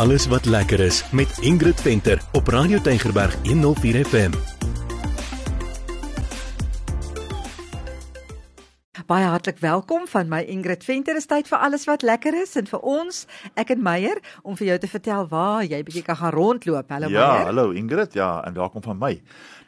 alles wat lekker is met Ingrid Venter op Radio Tygerberg 104 FM. Baie hartlik welkom van my Ingrid Venter. Is tyd vir alles wat lekker is en vir ons, ek en Meyer, om vir jou te vertel waar jy bietjie kan gaan rondloop. Hallo ja, Meyer. Ja, hallo Ingrid. Ja, en welkom van my.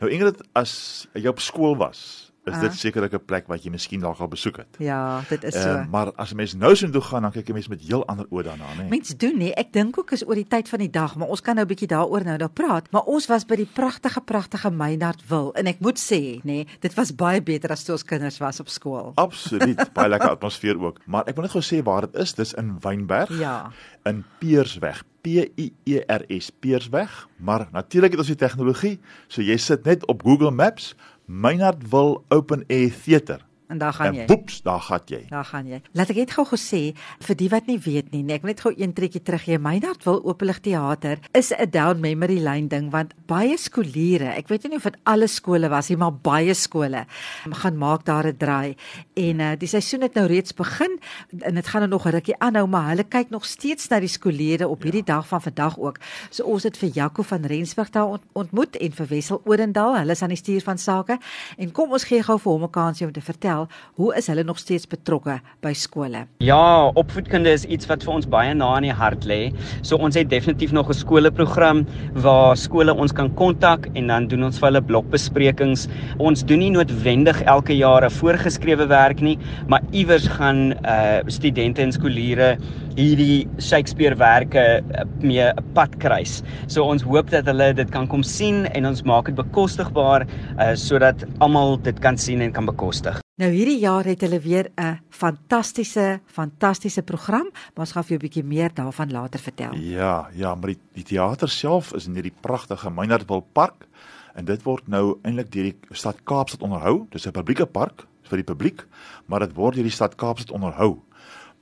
Nou Ingrid, as jy op skool was, is dit sekerlik 'n plek wat jy miskien dalk al besoek het. Ja, dit is Uh, so. maar as 'n mens nou so toe gaan, dan kyk 'n mens met heel ander oë daarna, né? Mens doen nie. Ek dink ook is oor die tyd van die dag, maar ons kan nou 'n bietjie daaroor nou daar praat. Maar ons was by die pragtige pragtige Meinhardwil en ek moet sê, nê, dit was baie beter as toe ons kinders was op skool. Absoluut, baie lekker atmosfeer ook. Maar ek wil net gou sê waar dit is. Dis in Wynberg. Ja. In Peersweg. P I E R S Peersweg. Maar natuurlik het ons die tegnologie, so jy sit net op Google Maps Meinhardwil Open Air Theater. En daar gaan En jy. woeps, daar gaan jy. Daar gaan jy. Laat ek net gou gesê vir die wat nie weet nie, nee, ek wil net gou een trekkie teruggee. Meinhardwil Openlig Theater is 'n down memory lane ding want baie skooliere, ek weet nie of dit alle skole was nie, maar baie skole gaan maak daar 'n draai. En uh, die seisoen het nou reeds begin en dit gaan nou nog 'n rukkie aanhou, maar hulle kyk nog steeds na die skooliere op hierdie dag van vandag ook. So ons het vir Jaco van Rensburg daar ont ontmoet en vir Wessel Odendaal, hulle is aan die stuur van sake. En kom ons gee gou vir hom 'n kansie om te vertel hoe is hulle nog steeds betrokke by skole? Ja, opvoedkunde is iets wat vir ons baie na in die hart lê. So ons het definitief nog 'n skoleprogram waar skole ons kan kontak en dan doen ons vir hulle blokbesprekings. Ons doen nie noodwendig elke jaar 'n voorgeskrewe werk nie, maar iewers gaan uh studente en skooliere hierdie Shakespeare-werke uh, mee 'n pad kruis. So ons hoop dat hulle dit kan kom sien en ons maak dit bekostigbaar uh sodat almal dit kan sien en kan bekostig. Nou hierdie jaar het hulle weer 'n fantastiese fantastiese program, maar ons gaan vir jou 'n bietjie meer daarvan later vertel. Ja, ja, maar die, die teater self is in hierdie pragtige Meinhardwil park en dit word nou eintlik deur die stad Kaapstad onderhou. Dis 'n publieke park vir die publiek, maar dit word deur die stad Kaapstad onderhou.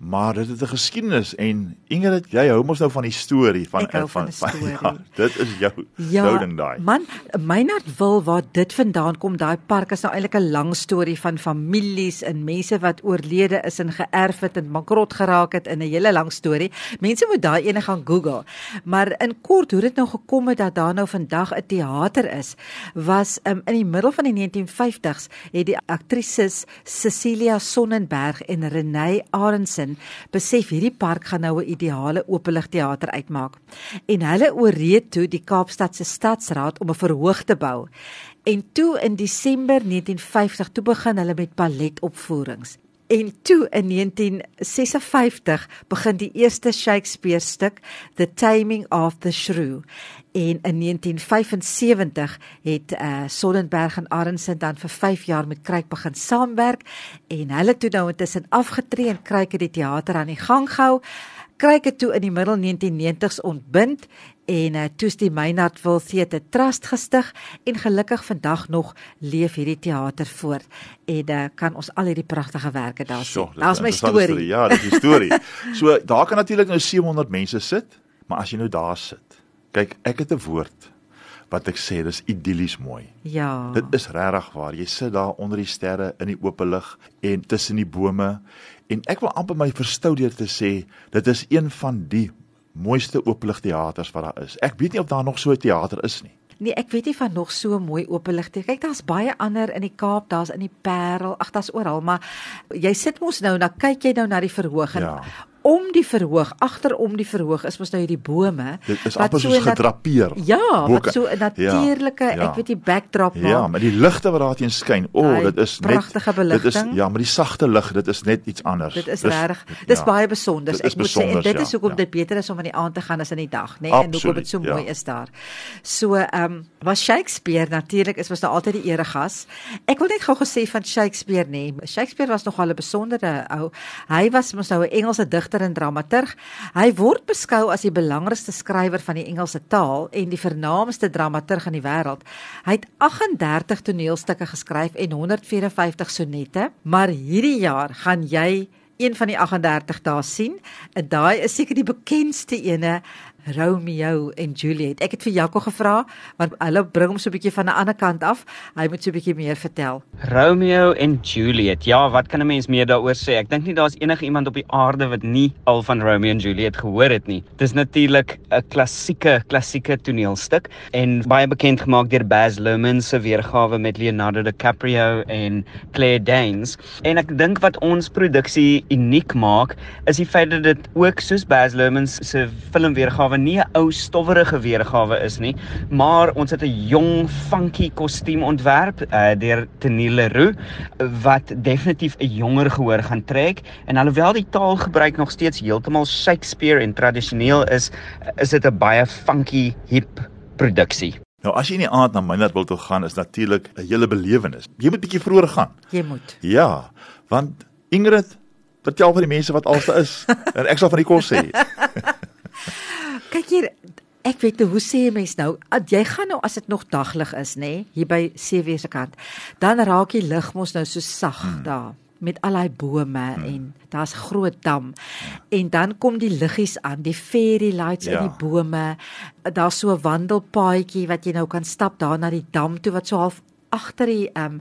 Maar dit het 'n geskiedenis en Ingrid, jy hou mos nou van die storie van Ek hou van 'n storie. Ja, dit is jou Ja, jou ding daai. man, Meinhardwil waar dit vandaan kom, daai park is nou eintlik 'n lang storie van families en mense wat oorlede is en geërf het en bankrot geraak het in 'n hele lang storie. Mense moet daai ene gaan Google. Maar in kort hoe dit nou gekom het dat daar nou vandag 'n teater is, was um, in die middel van die 1950s het die aktrises Cecilia Sonnenberg en Renée Arendsen besef hierdie park gaan nou 'n ideale openligteater uitmaak. En hulle ooreed toe die Kaapstadse Stadsraad om 'n verhoog te bou. En toe in Desember 1950 toe begin hulle met balletopvoerings. En toe in 1956 begin die eerste Shakespeare stuk The Taming of the Shrew. En in 1975 het uh, Sonnenberg en Arendsen dan vir 5 jaar met Kruik begin saamwerk en hulle toe nou intussen afgetree en Kruik het die teater aan die gang gehou. Kruik het toe in die middel 1990s ontbind en uh, toe's die Meinhardwil Theater Trust gestig en gelukkig vandag nog leef hierdie teater voort en uh, kan ons al hierdie pragtige werke daar sien. Daar's my interessante storie. Ja, dit is die storie. so daar kan natuurlik nou 700 mense sit, maar as jy nou daar sit. Kyk, ek het 'n woord wat ek sê, dis idillies mooi. Ja. Dit is regtig waar. Jy sit daar onder die sterre in die oop lig en tussen die bome en ek wil amper my verstou deur te sê dit is een van die mooiste oopligteaters wat daar is. Ek weet nie of daar nog so 'n teater is nie. Nee, ek weet nie van nog so mooi openligte. Kyk, daar's baie ander in die Kaap, daar's in die Parel, ag, daar's oral, maar jy sit mos nou en dan kyk jy nou na die verhoog en Ja. Om die verhoog, agterom die verhoog is mos nou hierdie bome. Dit is wat amper so soos dat- gedrapeer. Ja, Boke. wat so 'n natuurlike, Ja, ja. ek weet die backdrop maak. Ja, maar die ligte wat daarteen skyn, o, oh, dit is pragtige beligting. Dit is ja, maar die sagte lig, dit is net iets anders. Dit is regtig. Dis ja. baie besonder. Ek moet sê en dit ja, is hoekom ja. dit beter is om in die aand te gaan as in die dag, nê? Nee? En hoekom dit so Absoluut, mooi ja. is daar. So, ehm um, was Shakespeare natuurlik is mos nou altyd die eregas. Ek wil net gou gesê van Shakespeare nê. Nee. Shakespeare was nogal 'n besondere ou. Hy was mos nou 'n Engelse digter en dramaturg. Hy word beskou as die belangrikste skrywer van die Engelse taal en die vernaamste dramaturg in die wêreld. Hy het 38 toneelstukke geskryf en 154 sonnette, maar hierdie jaar gaan jy een van die 38 daar sien. En daai is seker die bekendste ene Romeo en Juliet. Ek het vir Jaco gevra want hulle bring hom so 'n bietjie van 'n ander kant af. Hy moet so 'n bietjie meer vertel. Romeo en Juliet. Ja, wat kan 'n mens meer daaroor sê? Ek dink nie daar's enige iemand op die aarde wat nie al van Romeo en Juliet gehoor het nie. Dis natuurlik 'n klassieke klassieke toneelstuk en baie bekend gemaak deur Baz Luhrmann se weergawe met Leonardo DiCaprio en Claire Danes. En ek dink wat ons produksie uniek maak, is die feit dat dit ook soos Baz Luhrmann se filmweergawe nie 'n ou stowwerige weergawe is nie, maar ons het 'n jong funky kostuum ontwerp uh, deur Tenille Leroux wat definitief 'n jonger gehoor gaan trek en alhoewel die taalgebruik nog steeds heeltemal Shakespeare en tradisioneel is, is dit 'n baie funky hip produksie. Nou as jy in die aand na Mynard wil toe gaan is natuurlik 'n hele belewenis. Jy moet bietjie vroeër gaan. Jy moet. Ja, want Ingrid vertel vir die mense wat alste is en ek sal van die kos sê. Kyk hier, ek weet nou hoe sê jy mens nou, jy gaan nou as dit nog daglig is, nê, nee, hier by Sewe se kant. Dan raak die lig mos nou so sag hmm. daar met al daai bome hmm. en daar's groot dam. En dan kom die liggies aan, die fairy lights ja. in die bome. Daar's so 'n wandelpaadjie wat jy nou kan stap daar na die dam toe wat so half agter die ehm um,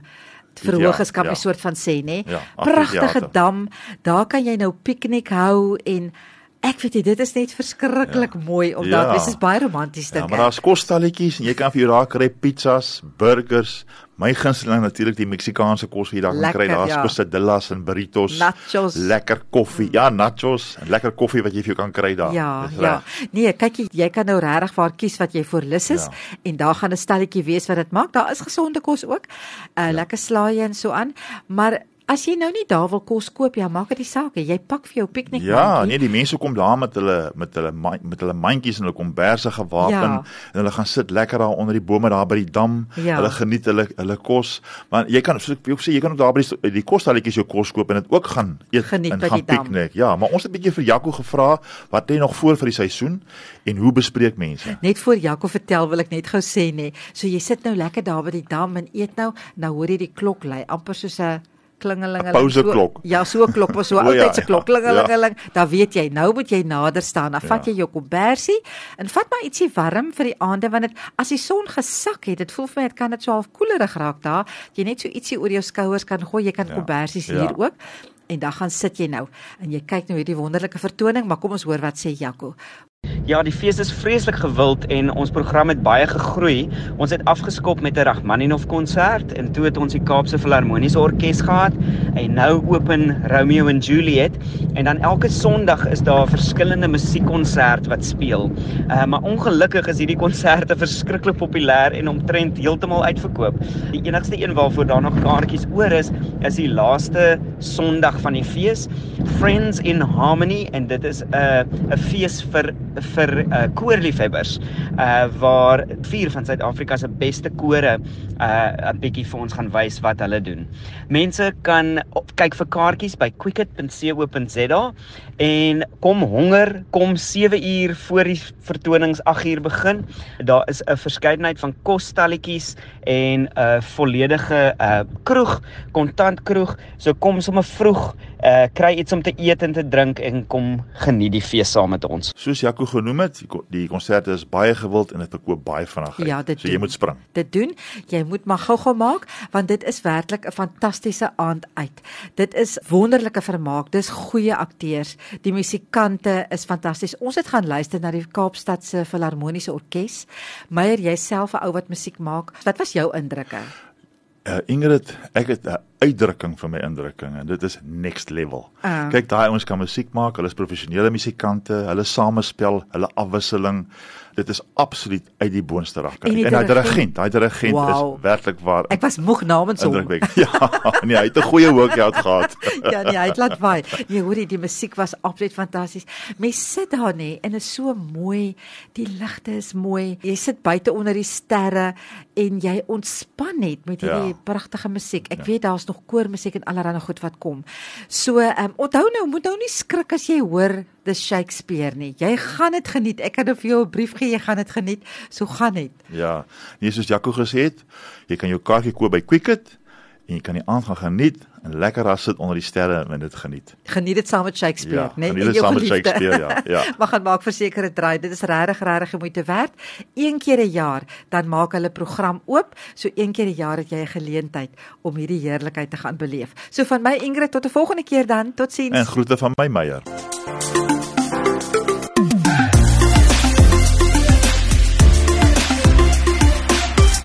verhoog is kan jy ja. soort van sê nê. Ja, Pragtige dam. Daar kan jy nou piknik hou en Ek weet jy, dit is net verskriklik ja. mooi om daar, ja. dit is baie romanties dink ek. Ja, maar daar's kosstalletjies en jy kan vir jou daar kry pizzas, burgers, my gunsteling natuurlik die Meksikaanse kos wat jy daar kan kry, daar's ja. quesadillas en burritos, nachos, lekker koffie. Mm. Ja, nachos en lekker koffie wat jy vir jou kan kry daar. Ja, ja. Nee, kyk jy, jy kan nou regtig waar kies wat jy voor lus is ja. en daar gaan 'n stalletjie wees wat dit maak. Daar is gesonde kos ook. uh, ja. Lekker slaai en so aan, maar As jy nou nie daar wil kos koop ja, maak dit die saak. Jy pak vir jou piknik. Ja, nee, die mense kom daar met hulle met hulle met hulle mandjies en hulle komberse gewapen ja. en hulle gaan sit lekker daar onder die bome daar by die dam. Ja. Hulle geniet hulle hulle kos. Maar jy kan soos ek sê, jy kan ook daar by die, die kostalletjies jou kos koop en dit ook gaan eet geniet en gaan piknik. Ja, maar ons het 'n bietjie vir Jaco gevra wat hy nog voor vir die seisoen en hoe bespreek mense? Net voor Jaco vertel wil ek net gou sê nê. So jy sit nou lekker daar by die dam en eet nou, nou hoor jy die klok lui amper soos 'n klingelingeling. Pause klok. So, ja, so 'n klok was so altyd ja, se klok ja. klingelingeling. Ja. Dan weet jy, nou moet jy nader staan. Dan vat ja. jy jou kombersie en vat maar ietsie warm vir die aande want dit as die son gesak het, dit voel vir my dit kan dit so half koelerig raak daar. Jy net so ietsie oor jou skouers kan gooi. Jy kan ja. kombersies ja. hier ook. En dan gaan sit jy nou en jy kyk nou hierdie wonderlike vertoning, maar kom ons hoor wat sê Jaco. Ja, die fees is vreeslik gewild en ons program het baie gegroei. Ons het afgeskop met 'n Rachmaninov konsert en toe het ons die Kaapse Filharmoniese Orkees gehad en nou open Romeo and Juliet en dan elke Sondag is daar 'n verskillende musiekkonsert wat speel. Uh, maar ongelukkig is hierdie konserte verskriklik populêr en omtrent heeltemal uitverkoop. Die enigste een waarvoor daar nog kaartjies oor is, is die laaste Sondag van die fees, Friends in Harmony en dit is 'n uh, 'n fees vir vir uh, koorliefhebbers uh waar vier van Suid-Afrika se beste kore uh 'n bietjie vir ons gaan wys wat hulle doen. Mense kan op, kyk vir kaartjies by quicket.co.za en kom honger, kom 7 uur voor die vertonings 8 uur begin. Daar is 'n verskeidenheid van kosstalletjies en 'n uh, volledige uh kroeg, kontantkroeg. So kom sommer vroeg, uh kry iets om te eet en te drink en kom geniet die fees saam met ons. Soos Jaco genoem het, die konserte is baie gewild en dit verkoop baie vinnig. Ja, so jy moet spring. Dit doen. Jy moet maar gou-gou maak want dit is werklik 'n fantastiese aand uit. Dit is wonderlike vermaak. Dis goeie akteurs. Die musikante is fantasties. Ons het gaan luister na die Kaapstad se Filharmoniese Orkees. Meyer, jouself 'n ou wat musiek maak. Wat was jou indrukke? Uh, Ingrid, ek het 'n uitdrukking vir my indrukking en dit is next level. Uh. Kyk, daai ouens kan musiek maak, hulle is professionele musikante, hulle samespel, hulle afwisseling dit is absoluut uit die boonste rak. En, en hy dirigent, hy dirigent wow. is werklik waar. Ek was moeg namens hom. Ja, nee, hy het 'n goeie workout gehad. ja, nee, hy het laat vaai. Nee, hoor jy, die musiek was absoluut fantasties. Mens sit daar nê en is so mooi. Die ligte is mooi. Jy sit buite onder die sterre en jy ontspan net met hierdie ja. pragtige musiek. Ek ja. weet daar's nog koormusiek en allerlei goed wat kom. So, ehm um, onthou nou, moet nou nie skrik as jy hoor dis Shakespeare nie. Jy gaan dit geniet. Ek het vir jou 'n brief gegee, jy gaan dit geniet. So gaan dit. Ja. Nee, soos Jaco gesê het, jy kan jou kaartjie koop by Quicket en jy kan die aand gaan geniet en lekker daar sit onder die sterre en dit geniet. Geniet dit saam met Shakespeare, Ja, né? geniet dit saam met Shakespeare, ja, ja. maar gaan maak verseker dit draai. Dit is regtig regtig moeite werd. Een keer 'n jaar dan maak hulle program oop. So een keer 'n jaar het jy 'n geleentheid om hierdie heerlikheid te gaan beleef. So van my Ingrid tot 'n volgende keer dan. Totsiens. En groete van my Meyer.